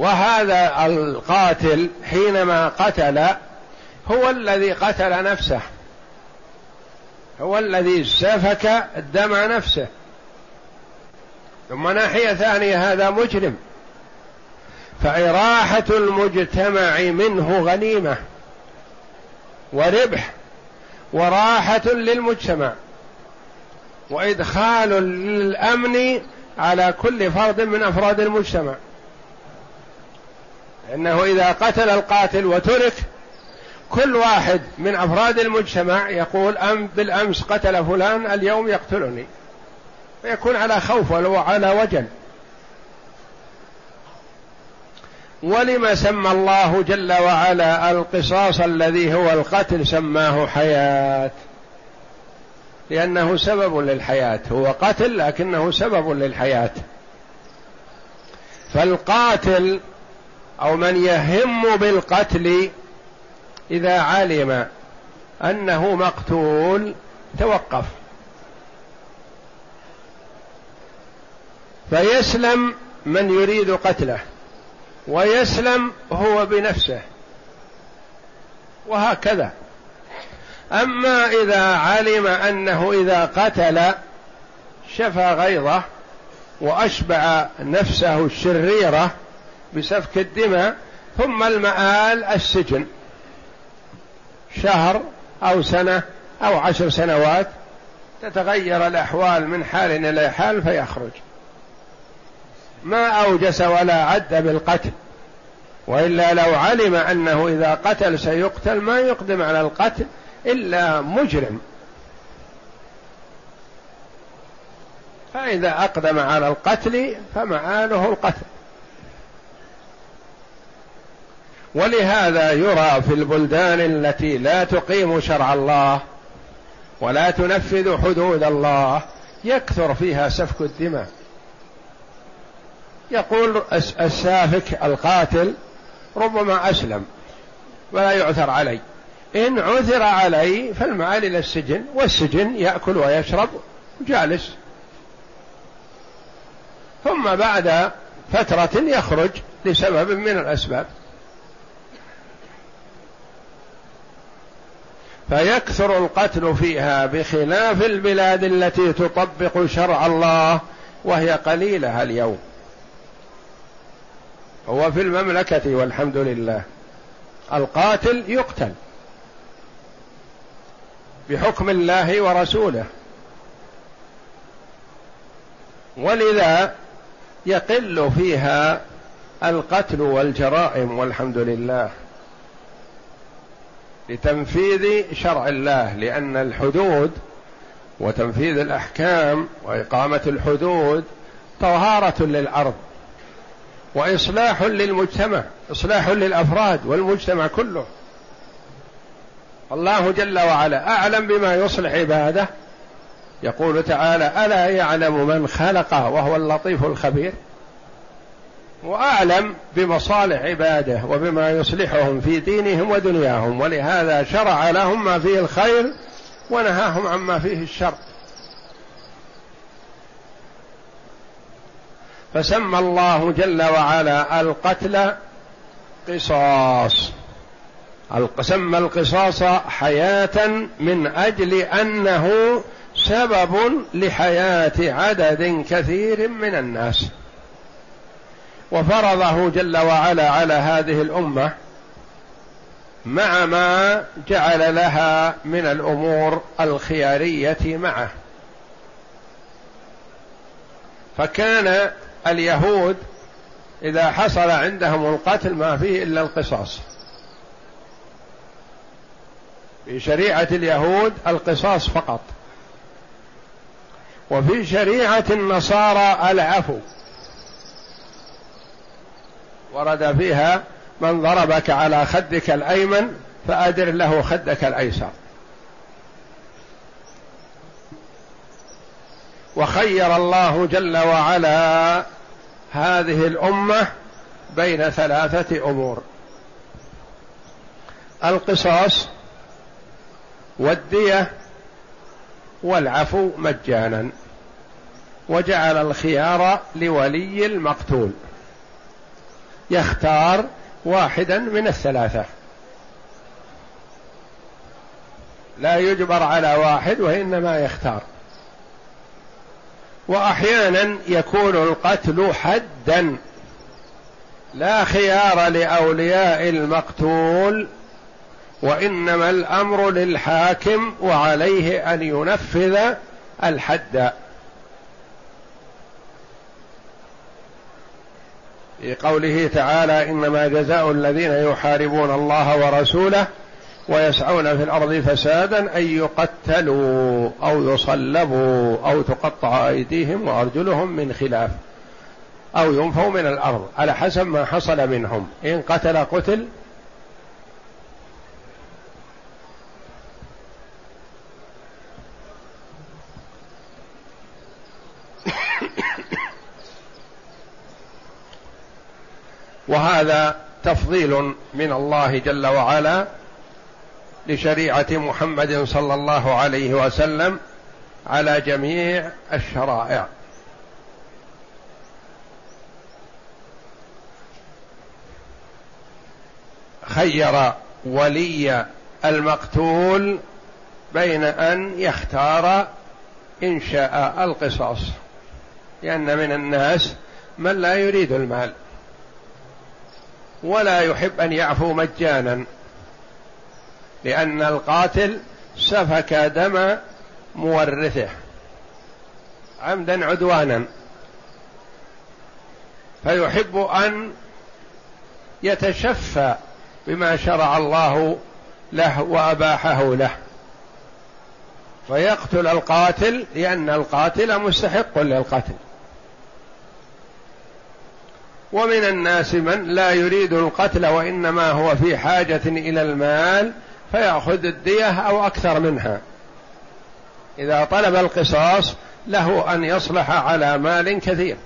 وهذا القاتل حينما قتل هو الذي قتل نفسه. هو الذي سفك دم نفسه. ثم ناحية ثانية هذا مجرم. فإراحة المجتمع منه غنيمة وربح وراحة للمجتمع وإدخال للأمن على كل فرد من أفراد المجتمع. إنه إذا قتل القاتل وترك كل واحد من أفراد المجتمع يقول أم بالأمس قتل فلان اليوم يقتلني. فيكون على خوف وعلى وجل. ولم سمى الله جل وعلا القصاص الذي هو القتل سماه حياة. لأنه سبب للحياة. هو قتل لكنه سبب للحياة. فالقاتل أو من يهم بالقتل إذا علم أنه مقتول توقف. فيسلم من يريد قتله ويسلم هو بنفسه وهكذا. أما إذا علم أنه إذا قتل شفى غيظه وأشبع نفسه الشريرة بسفك الدماء ثم المآل السجن. شهر أو سنة أو عشر سنوات تتغير الأحوال من حال إلى حال فيخرج. ما أوجس ولا عد بالقتل وإلا لو علم أنه إذا قتل سيقتل ما يقدم على القتل إلا مجرم. فإذا أقدم على القتل فمعاله القتل. ولهذا يرى في البلدان التي لا تقيم شرع الله ولا تنفذ حدود الله يكثر فيها سفك الدماء. يقول السافك القاتل ربما أسلم ولا يعثر علي. إن عثر علي فالمآل إلى السجن والسجن يأكل ويشرب جالس. ثم بعد فترة يخرج لسبب من الأسباب. فيكثر القتل فيها بخلاف البلاد التي تطبق شرع الله وهي قليلة اليوم. هو في المملكة والحمد لله. القاتل يقتل. بحكم الله ورسوله. ولذا يقل فيها القتل والجرائم والحمد لله. لتنفيذ شرع الله لأن الحدود وتنفيذ الأحكام وإقامة الحدود طهارة للأرض وإصلاح للمجتمع إصلاح للأفراد والمجتمع كله. الله جل وعلا أعلم بما يصلح عباده. يقول تعالى ألا يعلم من خلق وهو اللطيف الخبير؟ وأعلم بمصالح عباده وبما يصلحهم في دينهم ودنياهم ولهذا شرع لهم ما فيه الخير ونهاهم عما فيه الشر. فسمى الله جل وعلا القتل قصاص. سمى القصاص حياة من أجل أنه سبب لحياة عدد كثير من الناس. وفرضه جل وعلا على هذه الأمة مع ما جعل لها من الأمور الخيارية معه. فكان اليهود إذا حصل عندهم القتل ما فيه إلا القصاص. في شريعة اليهود القصاص فقط. وفي شريعة النصارى العفو. ورد فيها من ضربك على خدك الأيمن فأدر له خدك الأيسر. وخير الله جل وعلا هذه الأمة بين ثلاثة أمور. القصاص والدية والعفو مجانا. وجعل الخيار لولي المقتول. يختار واحدا من الثلاثة. لا يجبر على واحد وإنما يختار. وأحيانا يكون القتل حدا. لا خيار لأولياء المقتول وإنما الأمر للحاكم وعليه أن ينفذ الحد. في قوله تعالى إنما جزاء الذين يحاربون الله ورسوله ويسعون في الأرض فسادا أن يقتلوا أو يصلبوا أو تقطع أيديهم وأرجلهم من خلاف أو ينفوا من الأرض على حسب ما حصل منهم. إن قتل قتل وهذا تفضيل من الله جل وعلا لشريعة محمد صلى الله عليه وسلم على جميع الشرائع. خير ولي المقتول بين أن يختار إن شاء القصاص لأن من الناس من لا يريد المال. ولا يحب أن يعفو مجانا لأن القاتل سفك دم مورثه عمدا عدوانا. فيحب أن يتشفى بما شرع الله له وأباحه له. فيقتل القاتل لأن القاتل مستحق للقتل. ومن الناس من لا يريد القتل وإنما هو في حاجة إلى المال فيأخذ الدية أو أكثر منها. إذا طلب القصاص له أن يصلح على مال كثير.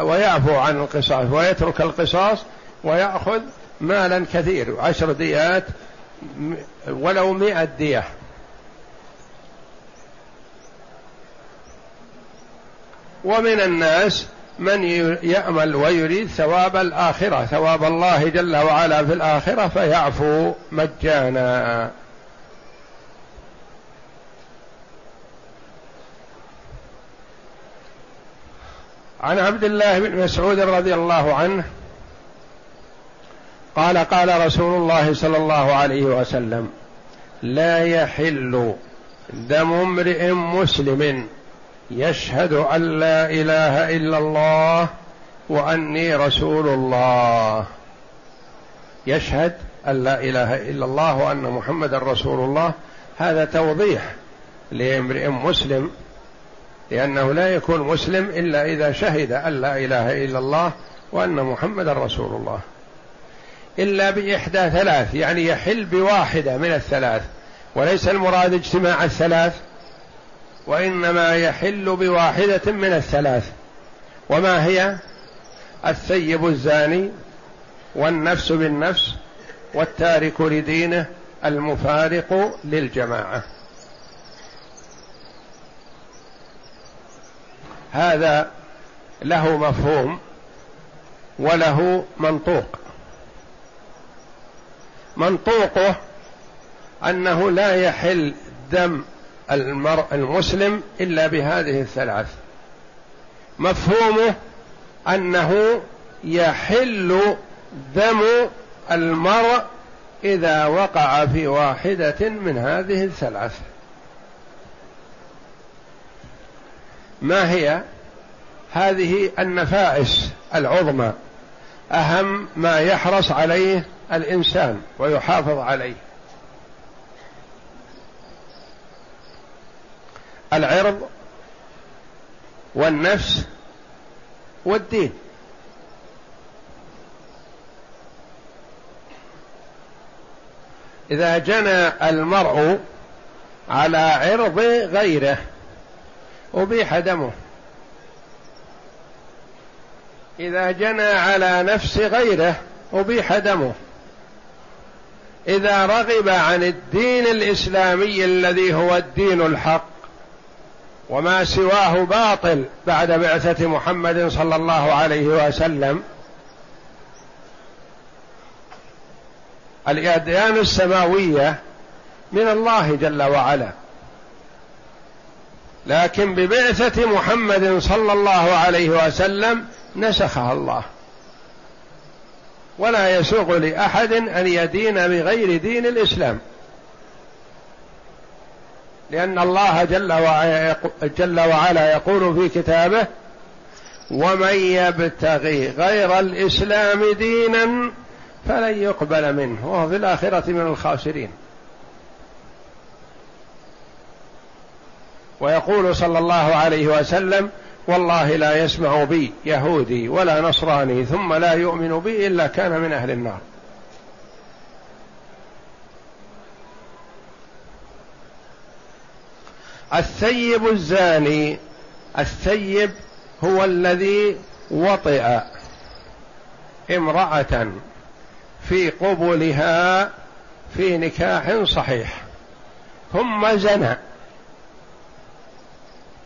ويعفو عن القصاص ويترك القصاص ويأخذ مالا كثير عشر ديات ولو مئة دية. ومن الناس من يأمل ويريد ثواب الآخرة ثواب الله جل وعلا في الآخرة فيعفو مجانا. عن عبد الله بن مسعود رضي الله عنه قال قال رسول الله صلى الله عليه وسلم لا يحل دم امرئ مسلم يشهد أن لا إله إلا الله وأني رسول الله. يشهد أن لا إله إلا الله وأن محمدا رسول الله. هذا توضيح لامرئ مسلم لأنه لا يكون مسلم إلا إذا شهد أن لا إله إلا الله وأن محمدا رسول الله. إلا بإحدى ثلاث يعني يحل بواحدة من الثلاث وليس المراد اجتماع الثلاث وإنما يحل بواحدة من الثلاث وما هي؟ الثيب الزاني والنفس بالنفس والتارك لدينه المفارق للجماعة. هذا له مفهوم وله منطوق. منطوقه أنه لا يحل دم المرء المسلم إلا بهذه الثلاث. مفهومه أنه يحل دم المرء إذا وقع في واحدة من هذه الثلاث. ما هي هذه النفائس العظمى؟ أهم ما يحرص عليه الإنسان ويحافظ عليه. العرض والنفس والدين. إذا جنى المرء على عرض غيره أبيح دمه. إذا جنى على نفس غيره أبيح دمه. إذا رغب عن الدين الإسلامي الذي هو الدين الحق وما سواه باطل بعد بعثة محمد صلى الله عليه وسلم. الأديان السماوية من الله جل وعلا. لكن ببعثة محمد صلى الله عليه وسلم نسخها الله. ولا يسوغ لأحد أن يدين بغير دين الإسلام. لأن الله جل وعلا, يقول في كتابه ومن يبتغي غير الإسلام دينا فلن يقبل منه وهو في الآخرة من الخاسرين. ويقول صلى الله عليه وسلم والله لا يسمع بي يهودي ولا نصراني ثم لا يؤمن بي إلا كان من أهل النار. الثيب الزاني الثيب هو الذي وطئ امرأة في قبلها في نكاح صحيح ثم زنى.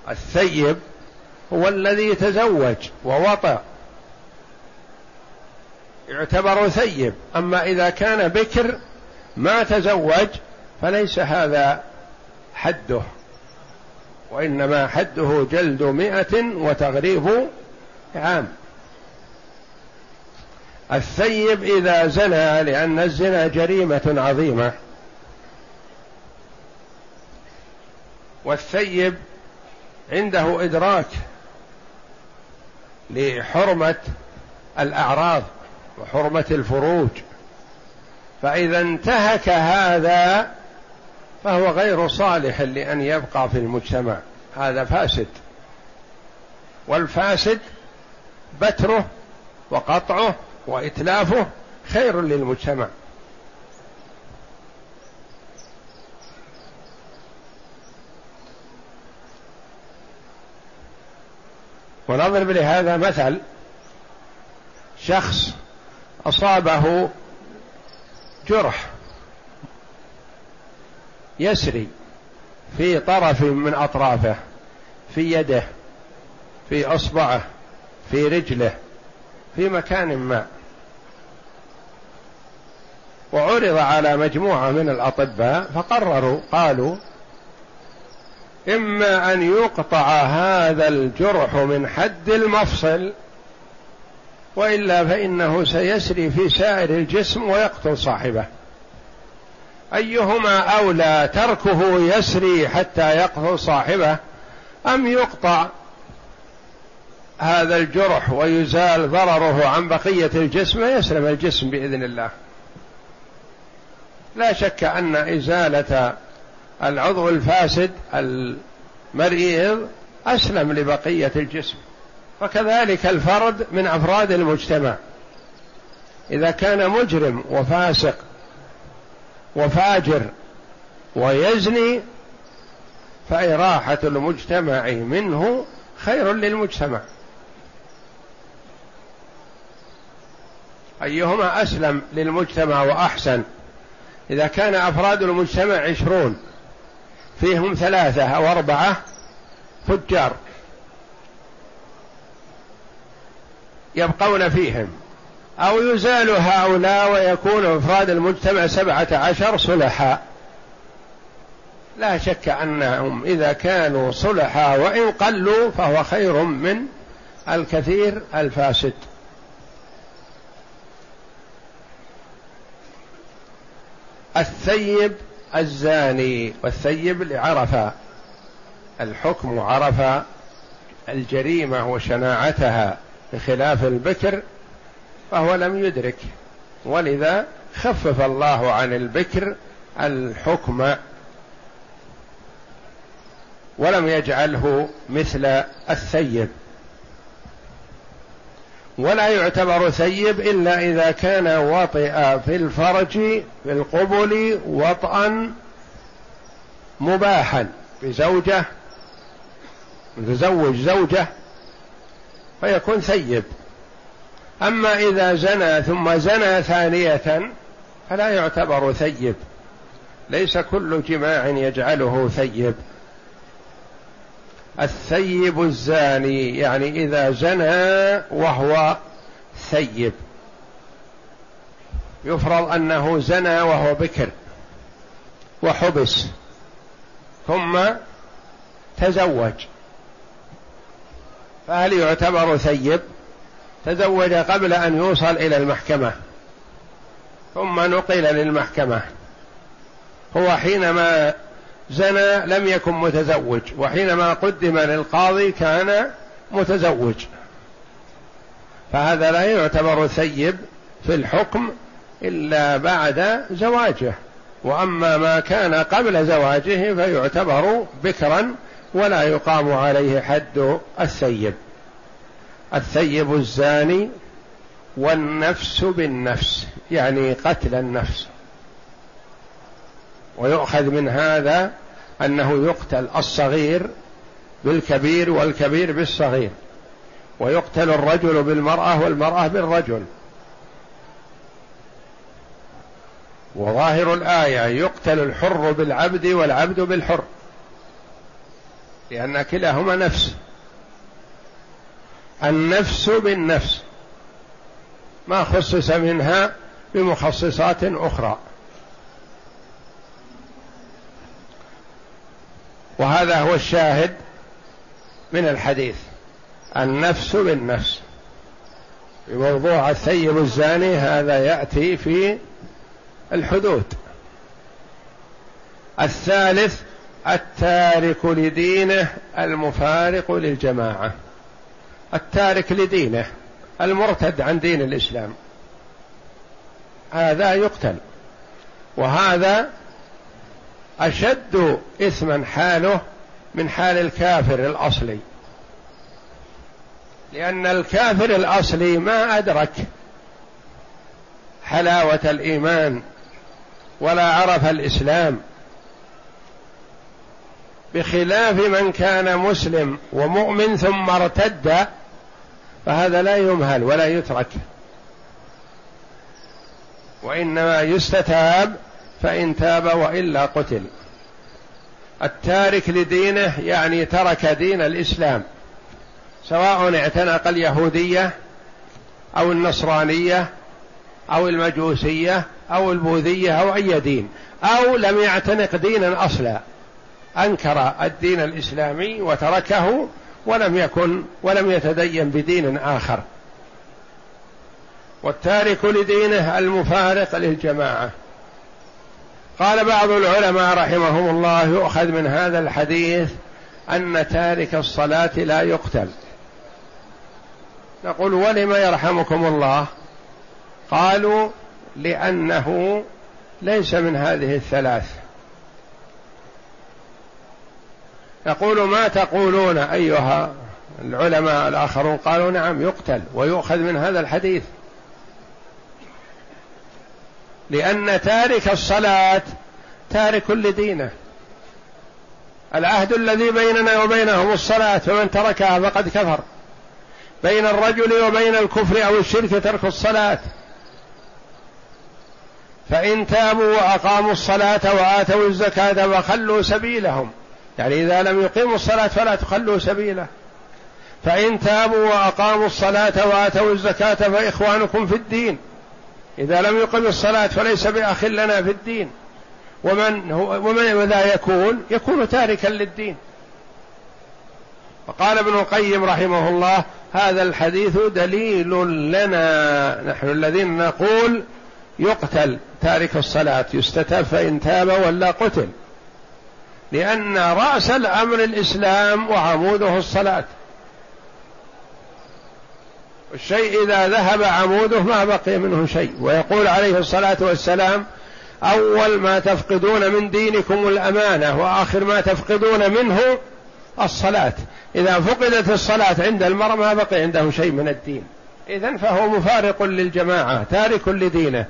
الثيب هو الذي تزوج ووطأ يعتبر ثيب أما إذا كان بكر ما تزوج فليس هذا حده. وإنما حده جلد مئة وتغريب عام. الثيب إذا زنى لأن الزنا جريمة عظيمة. والثيب عنده إدراك لحرمة الأعراض وحرمة الفروج. فإذا انتهك هذا فهو غير صالح لأن يبقى في المجتمع. هذا فاسد. والفاسد بتره وقطعه وإتلافه خير للمجتمع. ونضرب لهذا مثل شخص أصابه جرح يسري في طرف من أطرافه في يده في إصبعه في رجله في مكان ما. وعرض على مجموعة من الأطباء فقرروا قالوا إما أن يقطع هذا الجرح من حد المفصل وإلا فإنه سيسري في سائر الجسم ويقتل صاحبه. أيهما أولى تركه يسري حتى يقتل صاحبه أم يقطع هذا الجرح ويزال ضرره عن بقية الجسم ويسلم الجسم بإذن الله؟ لا شك أن إزالة العضو الفاسد المريض أسلم لبقية الجسم وكذلك الفرد من أفراد المجتمع. إذا كان مجرم وفاسق وفاجر ويزني فإراحة المجتمع منه خير للمجتمع. أيهما أسلم للمجتمع وأحسن؟ إذا كان أفراد المجتمع عشرون فيهم ثلاثة أو أربعة فجار يبقون فيهم. أو يزال هؤلاء ويكون أفراد المجتمع سبعة عشر صلحاء لا شك أنهم إذا كانوا صلحاء وإن قلوا فهو خير من الكثير الفاسد. الثيب الزاني والثيب لعرف الحكم عرف الجريمة وشناعتها بخلاف البكر فهو لم يدرك. ولذا خفف الله عن البكر الحكم ولم يجعله مثل الثيب. ولا يعتبر ثيب إلا إذا كان وطئ في الفرج في القبل وطئا مباحا بزوجة متزوج زوجة فيكون ثيب. أما إذا زنى ثم زنى ثانية فلا يعتبر ثيب. ليس كل جماع يجعله ثيب. الثيب الزاني يعني إذا زنى وهو ثيب. يفرض أنه زنى وهو بكر وحبس ثم تزوج. فهل يعتبر ثيب؟ تزوج قبل أن يوصل إلى المحكمة ثم نقل للمحكمة. هو حينما زنى لم يكن متزوج وحينما قدم للقاضي كان متزوج. فهذا لا يعتبر ثيب في الحكم إلا بعد زواجه. وأما ما كان قبل زواجه فيعتبر بكرا ولا يقام عليه حد الثيب الثيب الزاني والنفس بالنفس يعني قتل النفس. ويؤخذ من هذا أنه يقتل الصغير بالكبير والكبير بالصغير ويقتل الرجل بالمرأة والمرأة بالرجل. وظاهر الآية يقتل الحر بالعبد والعبد بالحر لأن كلاهما نفس. النفس بالنفس. ما خصص منها بمخصصات أخرى. وهذا هو الشاهد من الحديث. النفس بالنفس. في موضوع الثيب الزاني هذا يأتي في الحدود. الثالث التارك لدينه المفارق للجماعة. التارك لدينه المرتد عن دين الإسلام. هذا يقتل. وهذا أشد اثما حاله من حال الكافر الأصلي. لأن الكافر الأصلي ما أدرك حلاوة الإيمان ولا عرف الإسلام. بخلاف من كان مسلم ومؤمن ثم ارتد فهذا لا يمهل ولا يترك. وإنما يستتاب فإن تاب وإلا قتل. التارك لدينه يعني ترك دين الإسلام. سواء اعتنق اليهودية أو النصرانية أو المجوسية أو البوذية أو أي دين أو لم يعتنق دينا أصلا. أنكر الدين الإسلامي وتركه ولم يكن ولم يتدين بدين آخر. والتارك لدينه المفارق للجماعة. قال بعض العلماء رحمهم الله يؤخذ من هذا الحديث أن تارك الصلاة لا يقتل. نقول ولم يرحمكم الله؟ قالوا لأنه ليس من هذه الثلاث. يقول ما تقولون أيها العلماء الآخرون؟ قالوا نعم يقتل ويؤخذ من هذا الحديث. لأن تارك الصلاة تارك لدينه. العهد الذي بيننا وبينهم الصلاة فمن تركها فقد كفر. بين الرجل وبين الكفر أو الشرك ترك الصلاة. فإن تابوا وأقاموا الصلاة وآتوا الزكاة فخلوا سبيلهم. يعني إذا لم يقيموا الصلاة فلا تخلوا سبيله. فإن تابوا وأقاموا الصلاة وآتوا الزكاة فإخوانكم في الدين. إذا لم يقم الصلاة فليس بأخ لنا في الدين. ومن هو ومن ذا يكون؟ يكون تاركا للدين. وقال ابن القيم رحمه الله هذا الحديث دليل لنا. نحن الذين نقول يقتل تارك الصلاة يستتاب فإن تاب ولا قتل. لأن رأس الأمر الإسلام وعموده الصلاة. الشيء إذا ذهب عموده ما بقي منه شيء. ويقول عليه الصلاة والسلام أول ما تفقدون من دينكم الأمانة وآخر ما تفقدون منه الصلاة. إذا فقدت الصلاة عند المرء ما بقي عنده شيء من الدين. إذا فهو مفارق للجماعة تارك لدينه.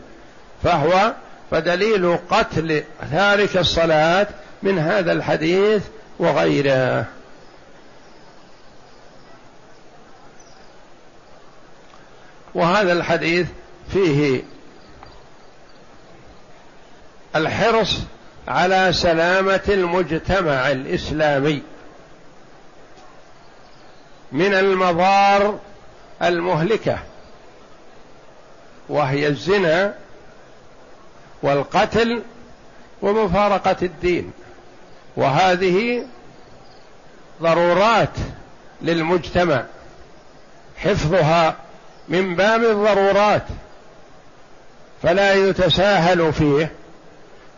فهو فدليل قتل تارك الصلاة من هذا الحديث وغيره. وهذا الحديث فيه الحرص على سلامة المجتمع الإسلامي من المضار المهلكة وهي الزنا والقتل ومفارقة الدين. وهذه ضرورات للمجتمع حفظها من باب الضرورات فلا يتساهل فيه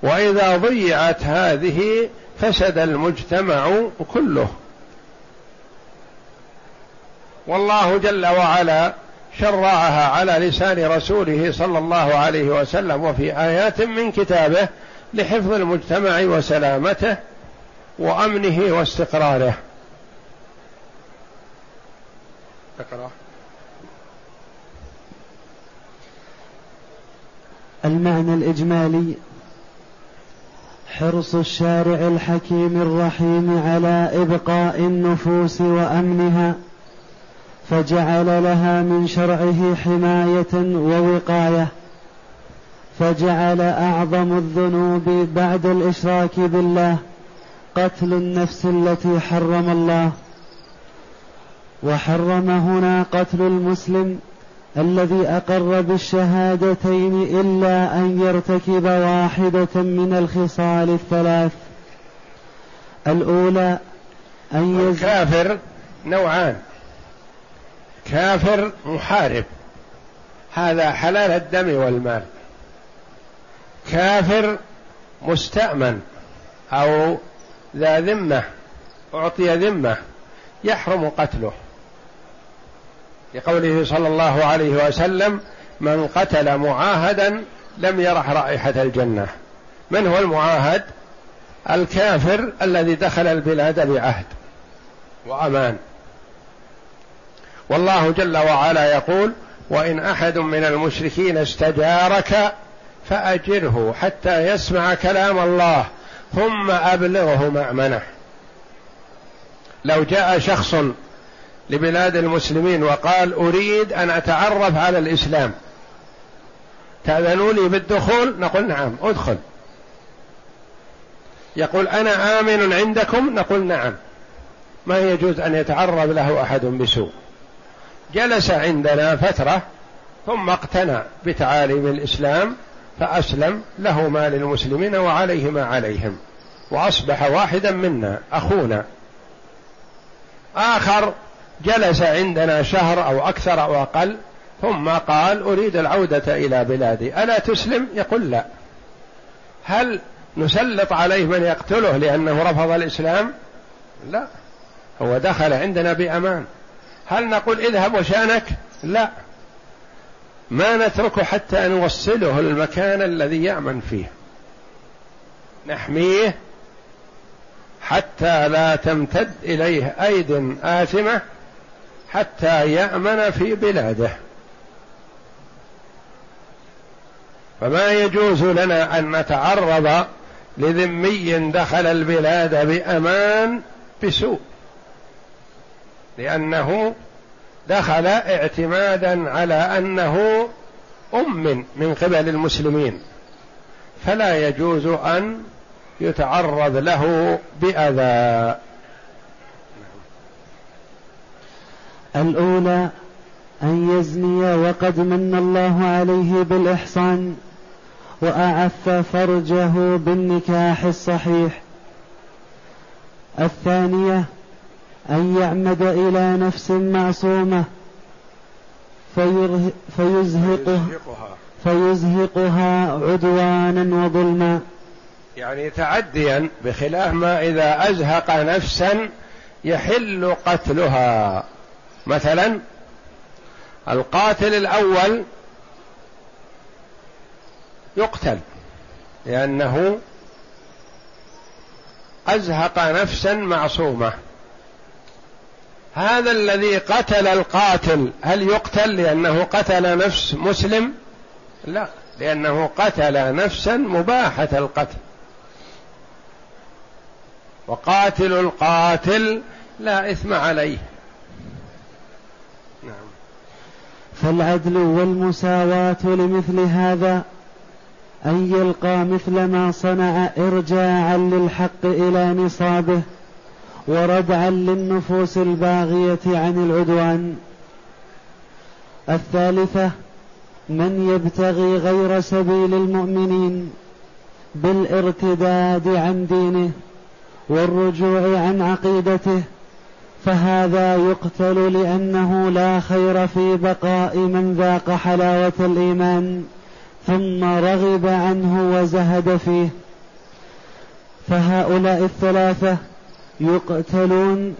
وإذا ضيعت هذه فسد المجتمع كله. والله جل وعلا شرعها على لسان رسوله صلى الله عليه وسلم وفي آيات من كتابه لحفظ المجتمع وسلامته وأمنه واستقراره. اقرأ المعنى الإجمالي حرص الشارع الحكيم الرحيم على إبقاء النفوس وأمنها فجعل لها من شرعه حماية ووقاية فجعل أعظم الذنوب بعد الإشراك بالله قتل النفس التي حرم الله. وحرم هنا قتل المسلم الذي أقر بالشهادتين إلا أن يرتكب واحدة من الخصال الثلاث. الأولى أن الكافر نوعان. كافر محارب. هذا حلال الدم والمال. كافر مستأمن أو ذا ذمة أعطي ذمة يحرم قتله. لقوله صلى الله عليه وسلم من قتل معاهدا لم يرح رائحة الجنة. من هو المعاهد؟ الكافر الذي دخل البلاد بعهد وأمان. والله جل وعلا يقول وإن أحد من المشركين استجارك فأجره حتى يسمع كلام الله. ثم أبلغه مأمنه لو جاء شخص لبلاد المسلمين وقال أريد أن أتعرف على الإسلام تأذنوا لي بالدخول؟ نقول نعم ادخل. يقول أنا آمن عندكم؟ نقول نعم. ما يجوز أن يتعرض له أحد بسوء. جلس عندنا فترة ثم اقتنع بتعاليم الإسلام فأسلم له ما للمسلمين وعليه ما عليهم. وأصبح واحدا منا أخونا. آخر جلس عندنا شهر أو أكثر أو أقل ثم قال أريد العودة إلى بلادي. ألا تسلم؟ يقول لا. هل نسلط عليه من يقتله لأنه رفض الإسلام؟ لا. هو دخل عندنا بأمان. هل نقول اذهب وشانك لا. ما نتركه حتى نوصله المكان الذي يامن فيه. نحميه حتى لا تمتد إليه أيد آثمة حتى يأمن في بلاده. فما يجوز لنا أن نتعرض لذمي دخل البلاد بأمان بسوء لأنه دخل اعتمادا على انه ام من قبل المسلمين فلا يجوز ان يتعرض له بأذى. الأولى أن يزني وقد من الله عليه بالإحصان وأعف فرجه بالنكاح الصحيح. الثانية أن يعمد إلى نفس معصومة فيزهقها. فيزهقها عدوانا وظلما. يعني تعديا بخلاف ما إذا أزهق نفسا يحل قتلها. مثلا القاتل الأول يقتل لأنه أزهق نفسا معصومة. هذا الذي قتل القاتل هل يقتل لأنه قتل نفس مسلم؟ لا لأنه قتل نفسا مباحة القتل. وقاتل القاتل لا إثم عليه. فالعدل والمساواة لمثل هذا أن يلقى مثل ما صنع إرجاعا للحق إلى نصابه. وردعا للنفوس الباغية عن العدوان. الثالثة من يبتغي غير سبيل المؤمنين بالارتداد عن دينه والرجوع عن عقيدته فهذا يقتل لأنه لا خير في بقاء من ذاق حلاوة الإيمان ثم رغب عنه وزهد فيه. فهؤلاء الثلاثة يقتلون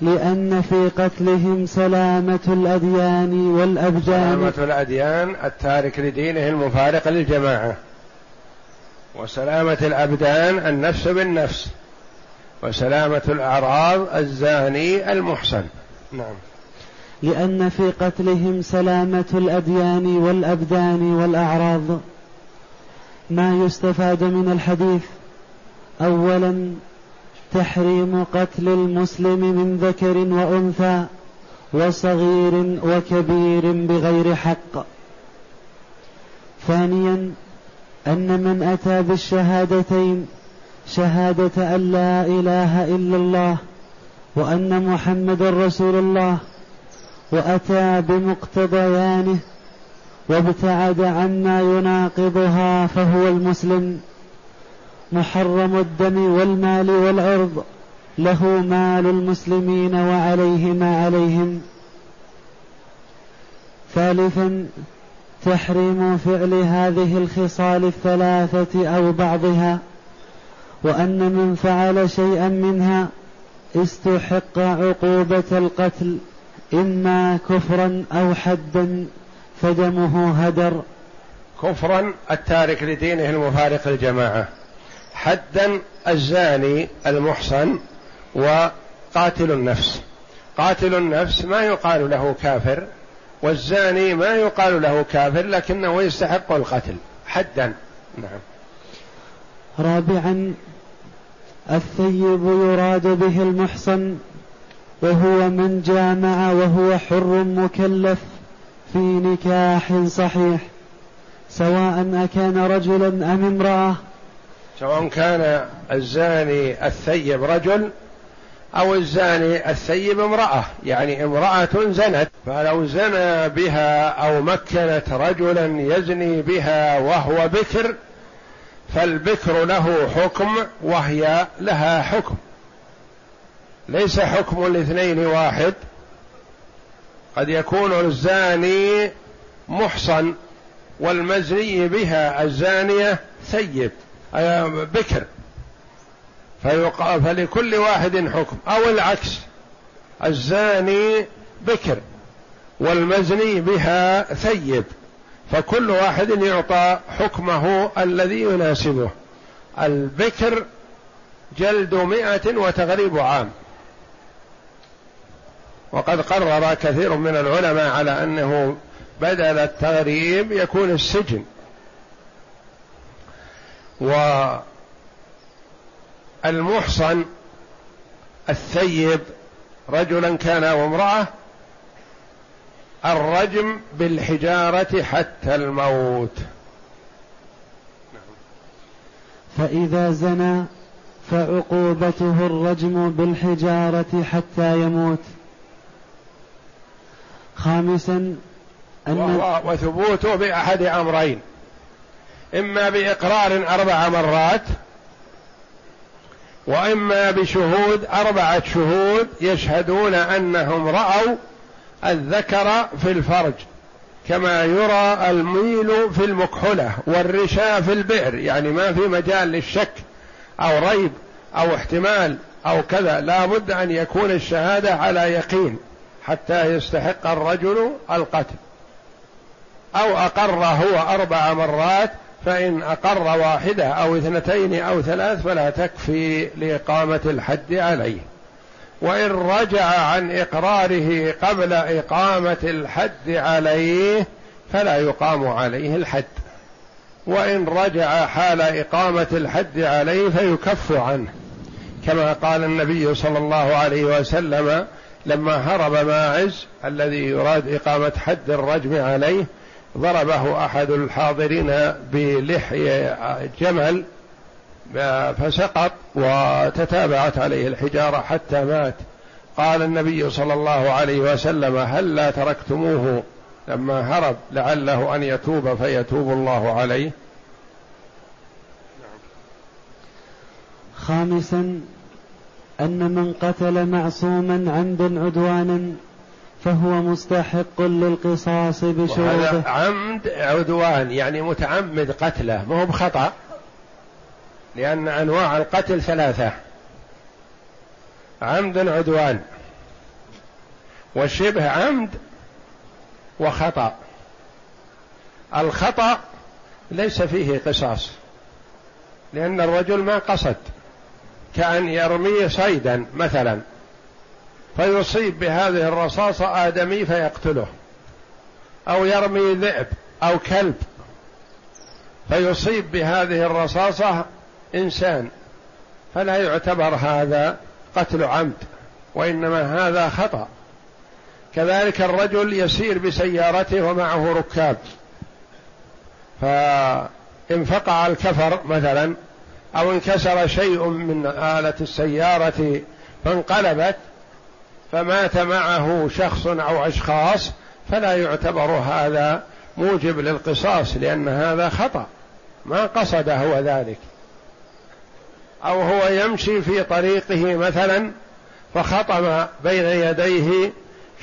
لأن في قتلهم سلامة الأديان والأبدان سلامة الأديان التارك لدينه المفارق للجماعة. وسلامة الأبدان النفس بالنفس. وسلامة الأعراض الزاني المحسن. نعم. لأن في قتلهم سلامة الأديان والأبدان والأعراض. ما يستفاد من الحديث؟ أولا تحريم قتل المسلم من ذكر وأنثى وصغير وكبير بغير حق. ثانيا أن من أتى بالشهادتين شهادة أن لا إله إلا الله وأن محمد رسول الله وأتى بمقتضيانه وابتعد عما يناقضها فهو المسلم. محرم الدم والمال والعرض له مال المسلمين وعليه ما عليهم. ثالثا تحريم فعل هذه الخصال الثلاثة أو بعضها وأن من فعل شيئا منها استحق عقوبة القتل إما كفرا أو حدا فدمه هدر. كفرا التارك لدينه المفارق الجماعة. حدا الزاني المحصن وقاتل النفس. قاتل النفس ما يقال له كافر والزاني ما يقال له كافر لكنه يستحق القتل. حدا. نعم. رابعا الثيب يراد به المحصن وهو من جامع وهو حر مكلف في نكاح صحيح سواء أكان رجلا أم امرأة. سواء كان الزاني الثيب رجل أو الزاني الثيب امرأة يعني امرأة زنت فلو زنى بها أو مكنت رجلا يزني بها وهو بكر فالبكر له حكم وهي لها حكم. ليس حكم الاثنين واحد. قد يكون الزاني محصن والمزني بها الزانية ثيب. بكر. فلكل واحد حكم. أو العكس. الزاني بكر والمزني بها ثيب. فكل واحد يعطى حكمه الذي يناسبه. البكر جلد مئة وتغريب عام. وقد قرر كثير من العلماء على أنه بدل التغريب يكون السجن. والمحصن الثيب رجلا كان أو امراه الرجم بالحجارة حتى الموت. فإذا زنى فعقوبته الرجم بالحجارة حتى يموت. خامسا أن وثبوته بأحد أمرين. إما بإقرار أربع مرات وإما بشهود أربعة شهود يشهدون أنهم رأوا الذكر في الفرج كما يرى الميل في المكحلة والرشا في البئر يعني ما في مجال للشك أو ريب أو احتمال أو كذا لا بد أن يكون الشهادة على يقين حتى يستحق الرجل القتل أو أقر هو أربع مرات فإن أقر واحدة أو اثنتين أو ثلاث فلا تكفي لإقامة الحد عليه. وإن رجع عن إقراره قبل إقامة الحد عليه فلا يقام عليه الحد. وإن رجع حال إقامة الحد عليه فيكف عنه. كما قال النبي صلى الله عليه وسلم لما هرب ماعز الذي يراد إقامة حد الرجم عليه ضربه أحد الحاضرين بلحي جمل فسقط وتتابعت عليه الحجارة حتى مات. قال النبي صلى الله عليه وسلم هل لا تركتموه؟ لما هرب لعله أن يتوب فيتوب الله عليه. خامسا أن من قتل معصوما عمدا عدوانا فهو مستحق للقصاص بشروطه. عمد عدوان يعني متعمد قتله ما هو بخطأ لأن أنواع القتل ثلاثة. عمد عدوان وشبه عمد وخطأ. الخطأ ليس فيه قصاص لأن الرجل ما قصد كأن يرمي صيدا مثلا. فيصيب بهذه الرصاصة آدمي فيقتله. أو يرمي ذئب أو كلب. فيصيب بهذه الرصاصة إنسان. فلا يعتبر هذا قتل عمد وإنما هذا خطأ. كذلك الرجل يسير بسيارته ومعه ركاب. فانفقع الكفر مثلا أو انكسر شيء من آلة السيارة فانقلبت فمات معه شخص أو أشخاص فلا يعتبر هذا موجب للقصاص لأن هذا خطأ. ما قصد هو ذلك. أو هو يمشي في طريقه مثلا فخطم بين يديه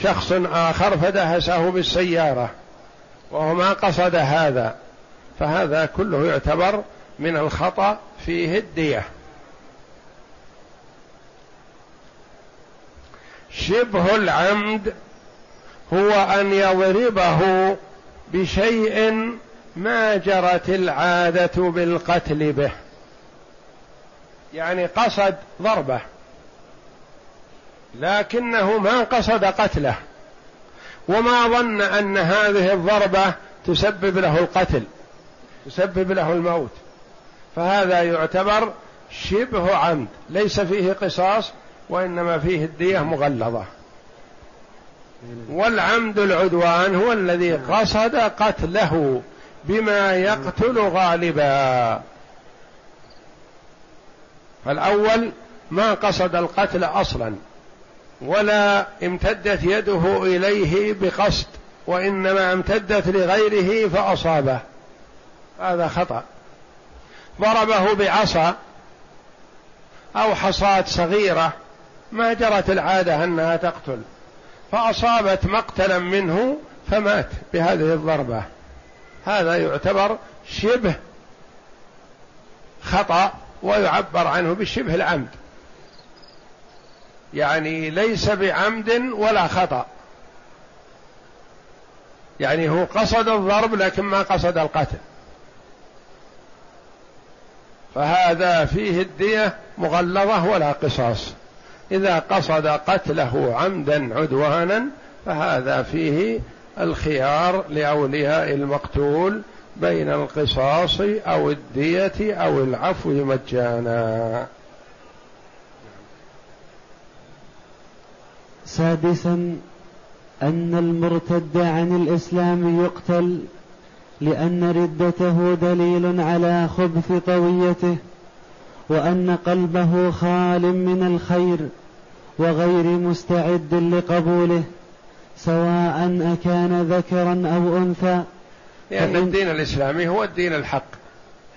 شخص آخر فدهسه بالسيارة وهو ما قصد هذا. فهذا كله يعتبر من الخطأ فيه الدية. شبه العمد هو أن يضربه بشيء ما جرت العادة بالقتل به. يعني قصد ضربه. لكنه ما قصد قتله. وما ظن أن هذه الضربة تسبب له القتل تسبب له الموت. فهذا يعتبر شبه عمد ليس فيه قصاص وإنما فيه الدية مغلظة. والعمد العدوان هو الذي قصد قتله بما يقتل غالبا. فالأول ما قصد القتل أصلا ولا امتدت يده إليه بقصد وإنما امتدت لغيره فأصابه. هذا خطأ. ضربه بعصا أو حصاة صغيرة ما جرت العادة أنها تقتل. فأصابت مقتلا منه فمات بهذه الضربة. هذا يعتبر شبه خطأ ويعبر عنه بشبه العمد. يعني ليس بعمد ولا خطأ. يعني هو قصد الضرب لكن ما قصد القتل. فهذا فيه الدية مغلظة ولا قصاص. إذا قصد قتله عمدا عدوانا فهذا فيه الخيار لأولياء المقتول بين القصاص أو الدية أو العفو مجانا. سادسا أن المرتد عن الإسلام يقتل لأن ردته دليل على خبث طويته. وأن قلبه خال من الخير وغير مستعد لقبوله سواء أكان ذكرا أو أنثى. لأن الدين الإسلامي هو الدين الحق.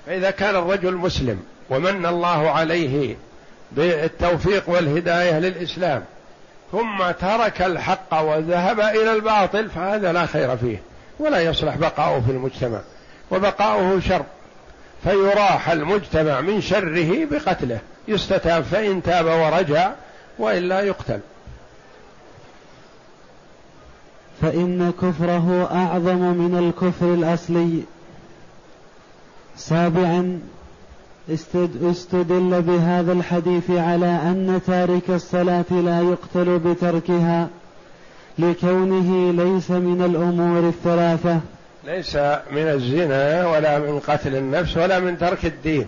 فإذا كان الرجل مسلم ومن الله عليه بالتوفيق والهداية للإسلام ثم ترك الحق وذهب إلى الباطل فهذا لا خير فيه ولا يصلح بقاؤه في المجتمع وبقاؤه شر. فيراح المجتمع من شره بقتله. يستتاب فإن تاب ورجع وإلا يقتل. فإن كفره أعظم من الكفر الأصلي. سابعا استدل بهذا الحديث على أن تارك الصلاة لا يقتل بتركها لكونه ليس من الأمور الثلاثة. ليس من الزنا ولا من قتل النفس ولا من ترك الدين.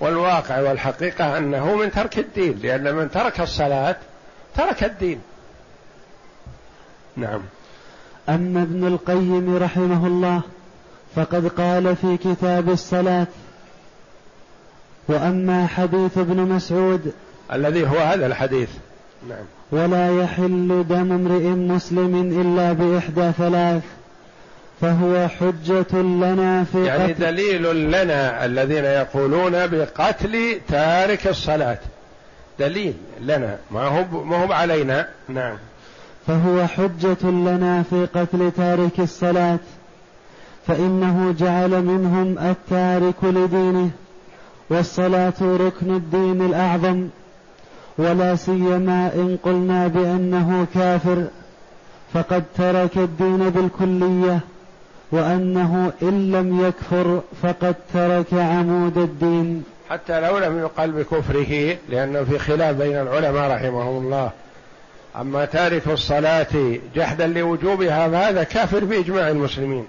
والواقع والحقيقة أنه من ترك الدين لأن من ترك الصلاة ترك الدين. نعم. أما ابن القيم رحمه الله فقد قال في كتاب الصلاة وأما حديث ابن مسعود الذي هو هذا الحديث. نعم. ولا يحل دم امرئ مسلم إلا بإحدى ثلاث. فهو حجة لنا في يعني قتل. دليل لنا الذين يقولون بقتل تارك الصلاة. دليل لنا. ما هو ما هو علينا. نعم. فهو حجة لنا في قتل تارك الصلاة. فإنه جعل منهم التارك لدينه والصلاة ركن الدين الأعظم. ولا سيما إن قلنا بأنه كافر فقد ترك الدين بالكلية. وأنه إن لم يكفر فقد ترك عمود الدين. حتى لو لم يقل بكفره لأنه في خلاف بين العلماء رحمهم الله. أما تارك الصلاة جحدا لوجوبها فهذا كافر بإجماع المسلمين.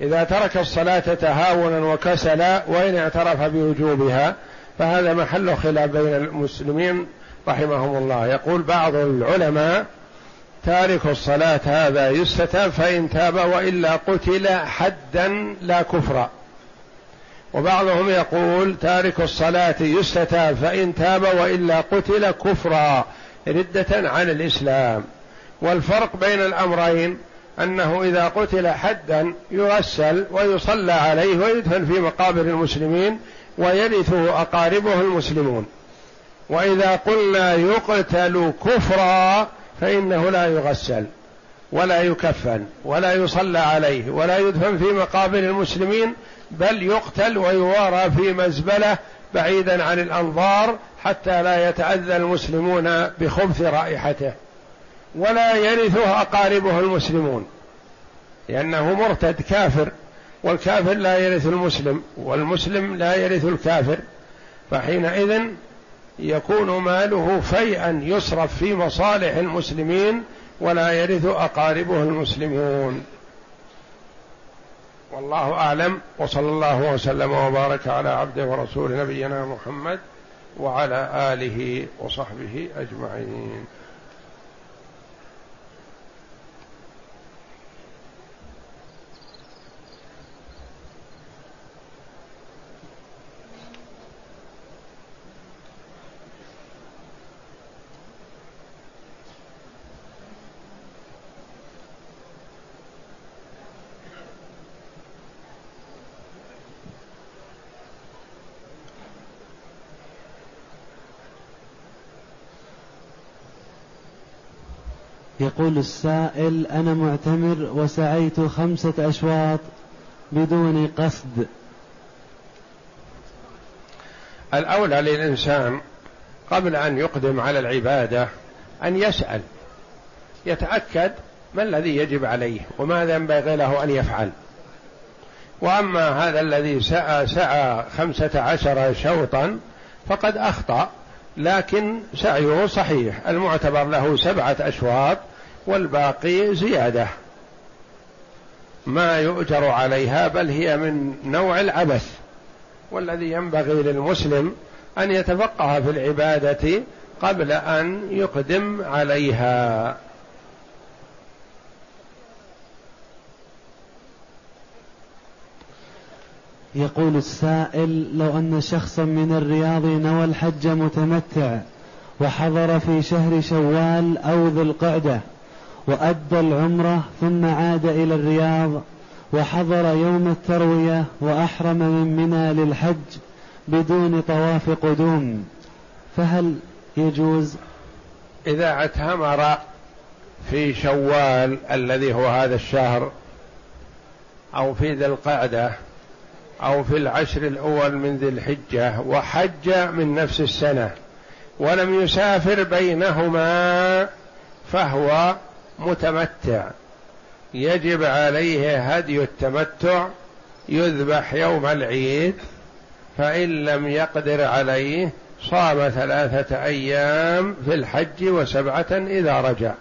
إذا ترك الصلاة تهاونا وكسلا وإن اعترف بوجوبها فهذا محل خلاف بين المسلمين رحمهم الله. يقول بعض العلماء تارك الصلاة هذا يستتاب فإن تاب وإلا قتل حدا لا كفرا وبعضهم يقول تارك الصلاة يستتاب فإن تاب وإلا قتل كفرا ردة عن الإسلام. والفرق بين الأمرين أنه إذا قتل حدا يغسل ويصلى عليه ويدفن في مقابر المسلمين ويرثه أقاربه المسلمون. وإذا قلنا يقتل كفرا فإنه لا يغسل ولا يكفن ولا يصلى عليه ولا يدفن في مقابر المسلمين بل يقتل ويوارى في مزبلة بعيدا عن الأنظار حتى لا يتأذى المسلمون بخبث رائحته. ولا يرثه أقاربه المسلمون لأنه مرتد كافر والكافر لا يرث المسلم والمسلم لا يرث الكافر. فحينئذ يكون ماله فيئا يصرف في مصالح المسلمين ولا يرث أقاربه المسلمون. والله أعلم وصلى الله وسلم وبارك على عبده ورسول نبينا محمد وعلى آله وصحبه أجمعين. يقول السائل أنا معتمر وسعيت خمسة أشواط بدون قصد. الأولى للإنسان قبل أن يقدم على العبادة أن يسأل يتأكد ما الذي يجب عليه وماذا ينبغي له أن يفعل. وأما هذا الذي سعى سعى خمسة عشر شوطا فقد أخطأ لكن سعيه صحيح. المعتبر له سبعة أشواط والباقي زيادة. ما يؤجر عليها بل هي من نوع العبث والذي ينبغي للمسلم أن يتفقه في العبادة قبل أن يقدم عليها. يقول السائل لو أن شخصا من الرياض نوى الحج متمتع وحضر في شهر شوال أو ذي القعدة وأدى العمرة ثم عاد إلى الرياض وحضر يوم التروية وأحرم من منى للحج بدون طواف قدوم. فهل يجوز؟ إذا اعتمر في شوال الذي هو هذا الشهر أو في ذي القعدة أو في العشر الأول من ذي الحجة وحج من نفس السنة ولم يسافر بينهما فهو متمتع. يجب عليه هدي التمتع يذبح يوم العيد فإن لم يقدر عليه صام ثلاثة أيام في الحج وسبعة إذا رجع.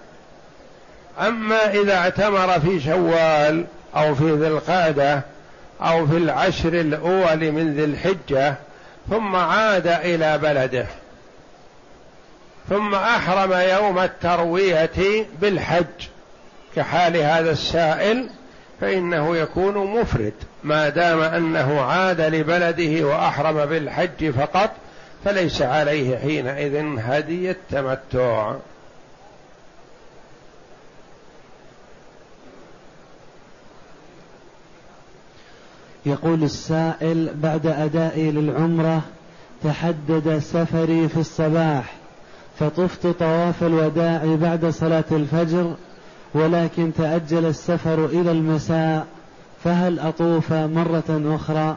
أما إذا اعتمر في شوال أو في ذي القعدة أو في العشر الأول من ذي الحجة ثم عاد إلى بلده ثم أحرم يوم التروية بالحج كحال هذا السائل فإنه يكون مفرد ما دام أنه عاد لبلده وأحرم بالحج فقط فليس عليه حينئذ هدي التمتع. يقول السائل بعد أدائي للعمرة تحدد سفري في الصباح فطفت طواف الوداع بعد صلاة الفجر ولكن تأجل السفر إلى المساء فهل أطوف مرة أخرى؟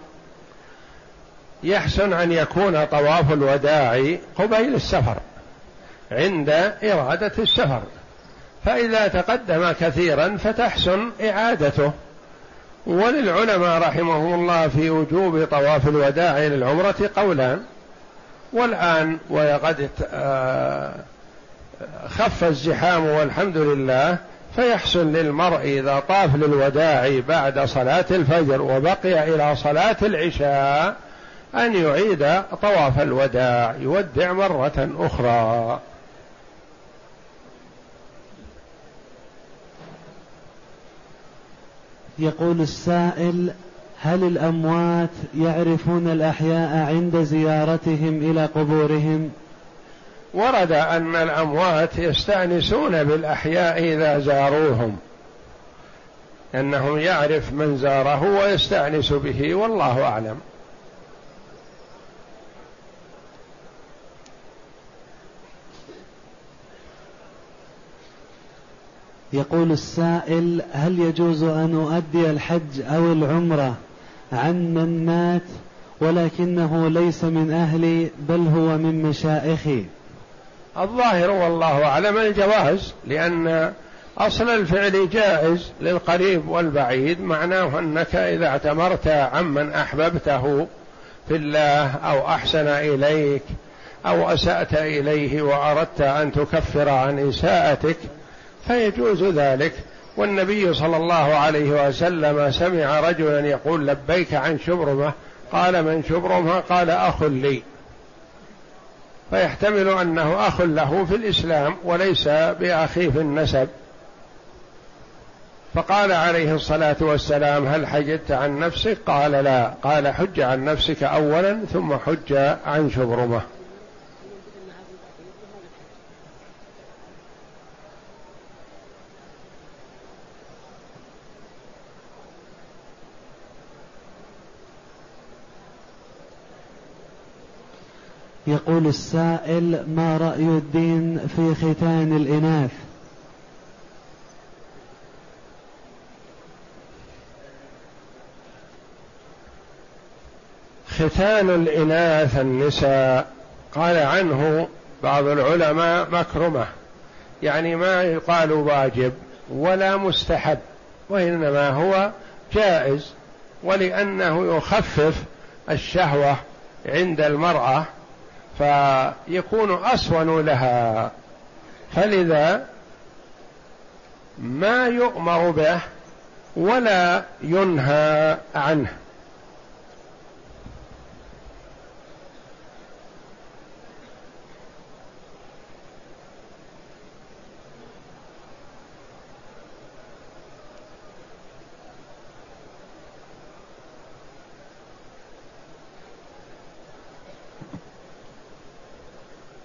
يحسن أن يكون طواف الوداع قبيل السفر عند إرادة السفر. فإذا تقدم كثيرا فتحسن إعادته. وللعلماء رحمهم الله في وجوب طواف الوداع للعمرة قولان والآن وقد آه، خف الزحام والحمد لله فيحسن للمرء إذا طاف للوداع بعد صلاة الفجر وبقي إلى صلاة العشاء أن يعيد طواف الوداع يودع مرة أخرى. يقول السائل هل الأموات يعرفون الأحياء عند زيارتهم إلى قبورهم؟ ورد أن الأموات يستأنسون بالأحياء إذا زاروهم أنه يعرف من زاره ويستأنس به والله أعلم. يقول السائل هل يجوز أن أؤدي الحج أو العمرة؟ عن من مات ولكنه ليس من أهلي بل هو من مشائخي. الظاهر والله أعلم الجواز لأن أصل الفعل جائز للقريب والبعيد معناه أنك إذا اعتمرت عمن أحببته في الله أو أحسن إليك أو أسأت إليه وأردت أن تكفر عن إساءتك فيجوز ذلك. والنبي صلى الله عليه وسلم سمع رجلا يقول لبيك عن شبرمة قال من شبرمة؟ قال أخ لي. فيحتمل أنه أخ له في الإسلام وليس باخيه في النسب. فقال عليه الصلاة والسلام هل حجدت عن نفسك؟ قال لا. قال حج عن نفسك اولا ثم حج عن شبرمة. يقول السائل ما رأي الدين في ختان الإناث؟ ختان الإناث النساء قال عنه بعض العلماء مكرمة. يعني ما يقال واجب ولا مستحب وإنما هو جائز ولأنه يخفف الشهوة عند المرأة فيكون أسون لها. فلذا ما يؤمر به ولا ينهى عنه.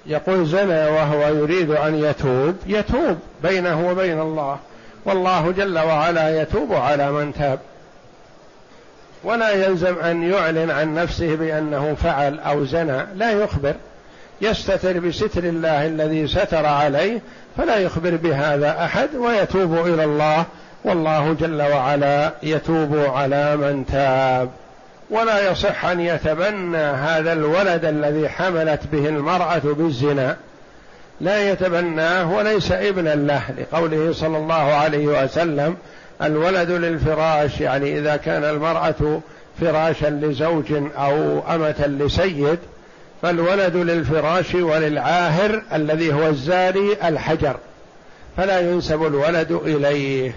يقول زنى وهو يريد أن يتوب يتوب بينه وبين الله. والله جل وعلا يتوب على من تاب. ولا يلزم أن يعلن عن نفسه بأنه فعل أو زنى لا يخبر. يستتر بستر الله الذي ستر عليه فلا يخبر بهذا أحد ويتوب إلى الله. والله جل وعلا يتوب على من تاب. ولا يصح أن يتبنى هذا الولد الذي حملت به المرأة بالزنا. لا يتبناه وليس ابنا له لقوله صلى الله عليه وسلم الولد للفراش يعني إذا كان المرأة فراشا لزوج أو أمة لسيد فالولد للفراش وللعاهر الذي هو الزاري الحجر فلا ينسب الولد إليه.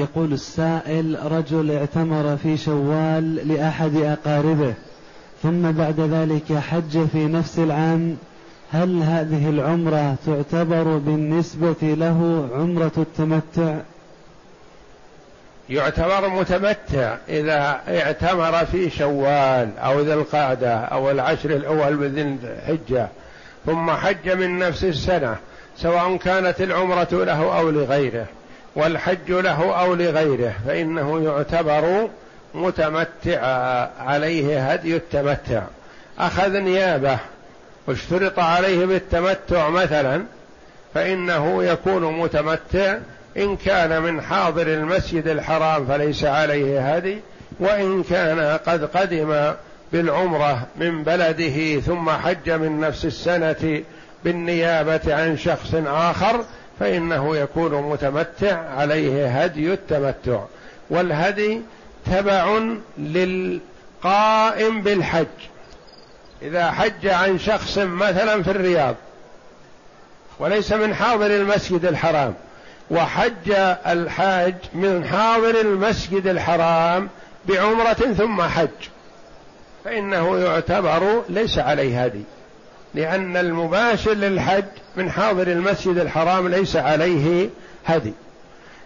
يقول السائل رجل اعتمر في شوال لأحد أقاربه ثم بعد ذلك حج في نفس العام هل هذه العمرة تعتبر بالنسبة له عمرة التمتع؟ يعتبر متمتع إذا اعتمر في شوال أو ذي القعدة أو العشر الأول من ذي الحجة ثم حج من نفس السنة سواء كانت العمرة له أو لغيره والحج له أو لغيره فإنه يعتبر متمتعا عليه هدي التمتع. أخذ نيابة واشترط عليه بالتمتع مثلا فإنه يكون متمتع إن كان من حاضر المسجد الحرام فليس عليه هدي وإن كان قد قدم بالعمرة من بلده ثم حج من نفس السنة بالنيابة عن شخص آخر فإنه يكون متمتع عليه هدي التمتع والهدي تبع للقائم بالحج. إذا حج عن شخص مثلا في الرياض وليس من حاضر المسجد الحرام وحج الحاج من حاضر المسجد الحرام بعمرة ثم حج فإنه يعتبر ليس عليه هدي. لأن المباشر للحج من حاضر المسجد الحرام ليس عليه هدي.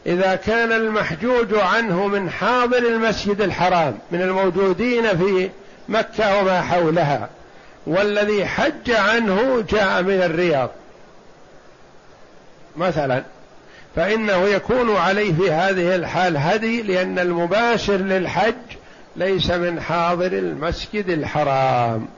إذا كان المحجوج عنه من حاضر المسجد الحرام من الموجودين في مكة وما حولها والذي حج عنه جاء من الرياض. مثلا فإنه يكون عليه في هذه الحال هدي لأن المباشر للحج ليس من حاضر المسجد الحرام.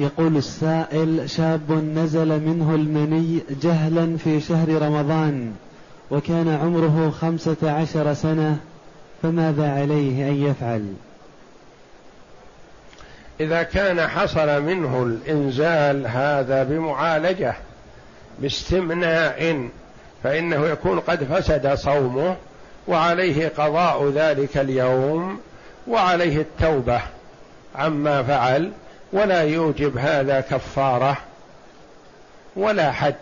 يقول السائل شاب نزل منه المني جهلا في شهر رمضان وكان عمره خمسة عشر سنة فماذا عليه أن يفعل؟ إذا كان حصل منه الإنزال هذا بمعالجة باستمناء فإنه يكون قد فسد صومه وعليه قضاء ذلك اليوم وعليه التوبة عما فعل. ولا يوجب هذا كفارة ولا حد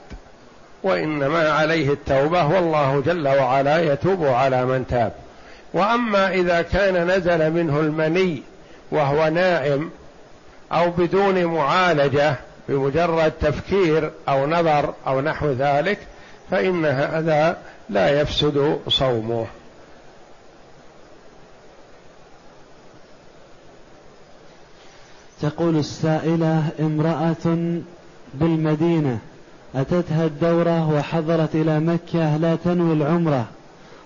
وإنما عليه التوبة والله جل وعلا يتوب على من تاب. وأما إذا كان نزل منه المني وهو نائم أو بدون معالجة بمجرد تفكير أو نظر أو نحو ذلك فإن هذا لا يفسد صومه. تقول السائلة امرأة بالمدينة أتتها الدورة وحضرت إلى مكة لا تنوي العمرة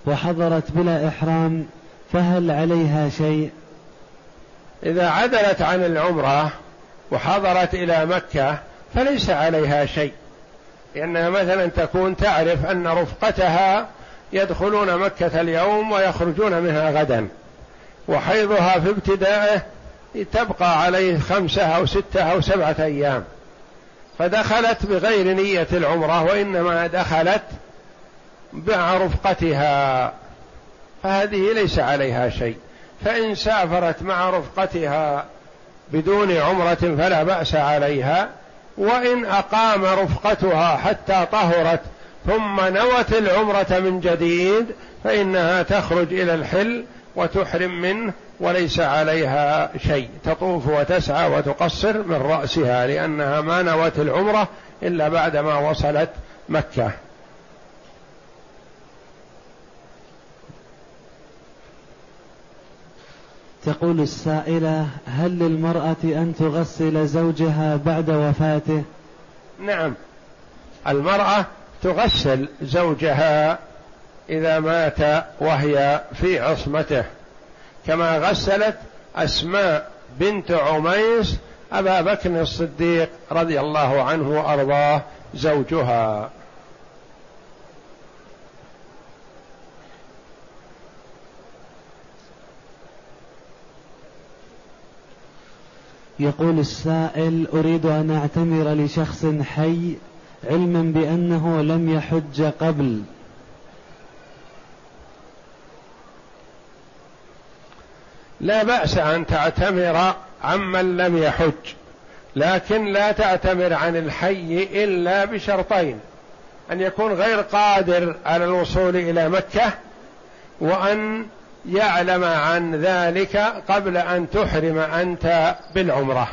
وحضرت بلا إحرام فهل عليها شيء؟ إذا عدلت عن العمرة وحضرت إلى مكة فليس عليها شيء لأنها مثلا تكون تعرف أن رفقتها يدخلون مكة اليوم ويخرجون منها غدا وحيضها في ابتدائه تبقى عليه خمسة أو ستة أو سبعة أيام. فدخلت بغير نية العمرة وإنما دخلت مع رفقتها فهذه ليس عليها شيء. فإن سافرت مع رفقتها بدون عمرة فلا بأس عليها. وإن أقام رفقتها حتى طهرت ثم نوت العمرة من جديد فإنها تخرج إلى الحل وتحرم منه وليس عليها شيء. تطوف وتسعى وتقصر من رأسها لأنها ما نوت العمرة إلا بعدما وصلت مكة. تقول السائلة هل للمرأة أن تغسل زوجها بعد وفاته؟ نعم. المرأة تغسل زوجها إذا مات وهي في عصمته. كما غسلت أسماء بنت عميس أبا بكر الصديق رضي الله عنه وأرضاه زوجها. يقول السائل أريد أن أعتمر لشخص حي علما بأنه لم يحج قبل. لا بأس أن تعتمر عمن لم يحج لكن لا تعتمر عن الحي إلا بشرطين أن يكون غير قادر على الوصول إلى مكة وأن يعلم عن ذلك قبل أن تحرم أنت بالعمرة.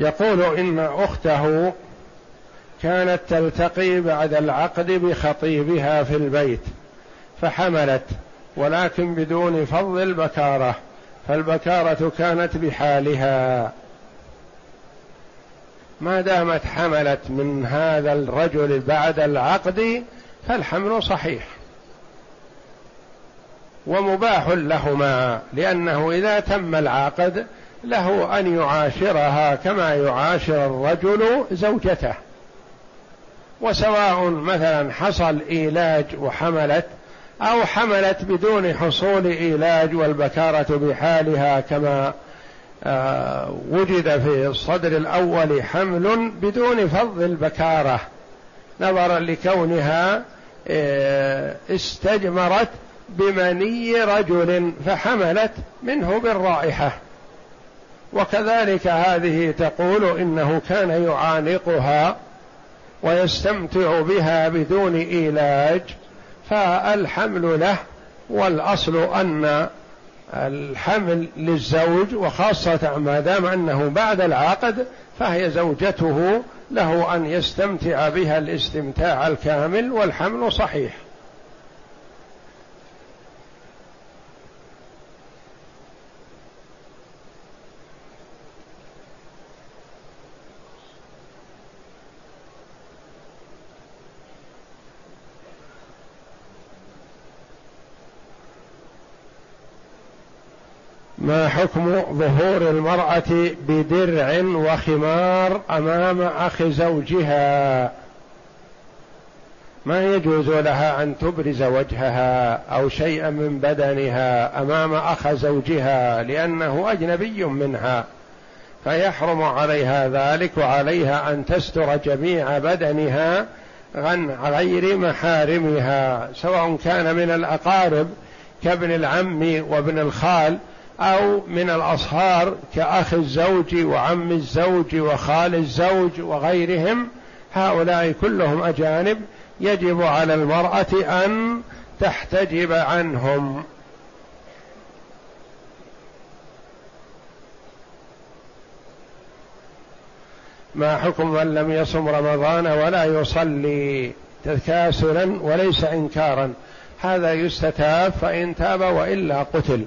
يقول إن أخته كانت تلتقي بعد العقد بخطيبها في البيت فحملت ولكن بدون فضل البكارة فالبكارة كانت بحالها. ما دامت حملت من هذا الرجل بعد العقد فالحمل صحيح. ومباح لهما لأنه إذا تم العقد له أن يعاشرها كما يعاشر الرجل زوجته. وسواء مثلا حصل إيلاج وحملت أو حملت بدون حصول إيلاج والبكارة بحالها كما آه وجد في الصدر الأول حمل بدون فض البكارة نظرا لكونها آه استجمرت بمني رجل فحملت منه بالرائحة. وكذلك هذه تقول إنه كان يعانقها ويستمتع بها بدون إيلاج فالحمل له والأصل أن الحمل للزوج وخاصة ما دام أنه بعد العقد فهي زوجته له أن يستمتع بها الاستمتاع الكامل والحمل صحيح. ما حكم ظهور المرأة بدرع وخمار أمام أخ زوجها؟ ما يجوز لها أن تبرز وجهها أو شيئا من بدنها أمام أخ زوجها لأنه أجنبي منها فيحرم عليها ذلك وعليها أن تستر جميع بدنها عن غير محارمها سواء كان من الأقارب كابن العم وابن الخال أو من الأصهار كأخ الزوج وعم الزوج وخال الزوج وغيرهم هؤلاء كلهم أجانب يجب على المرأة أن تحتجب عنهم. ما حكم من لم يصم رمضان ولا يصلي تكاسلا وليس انكارا؟ هذا يستتاب فإن تاب وإلا قتل.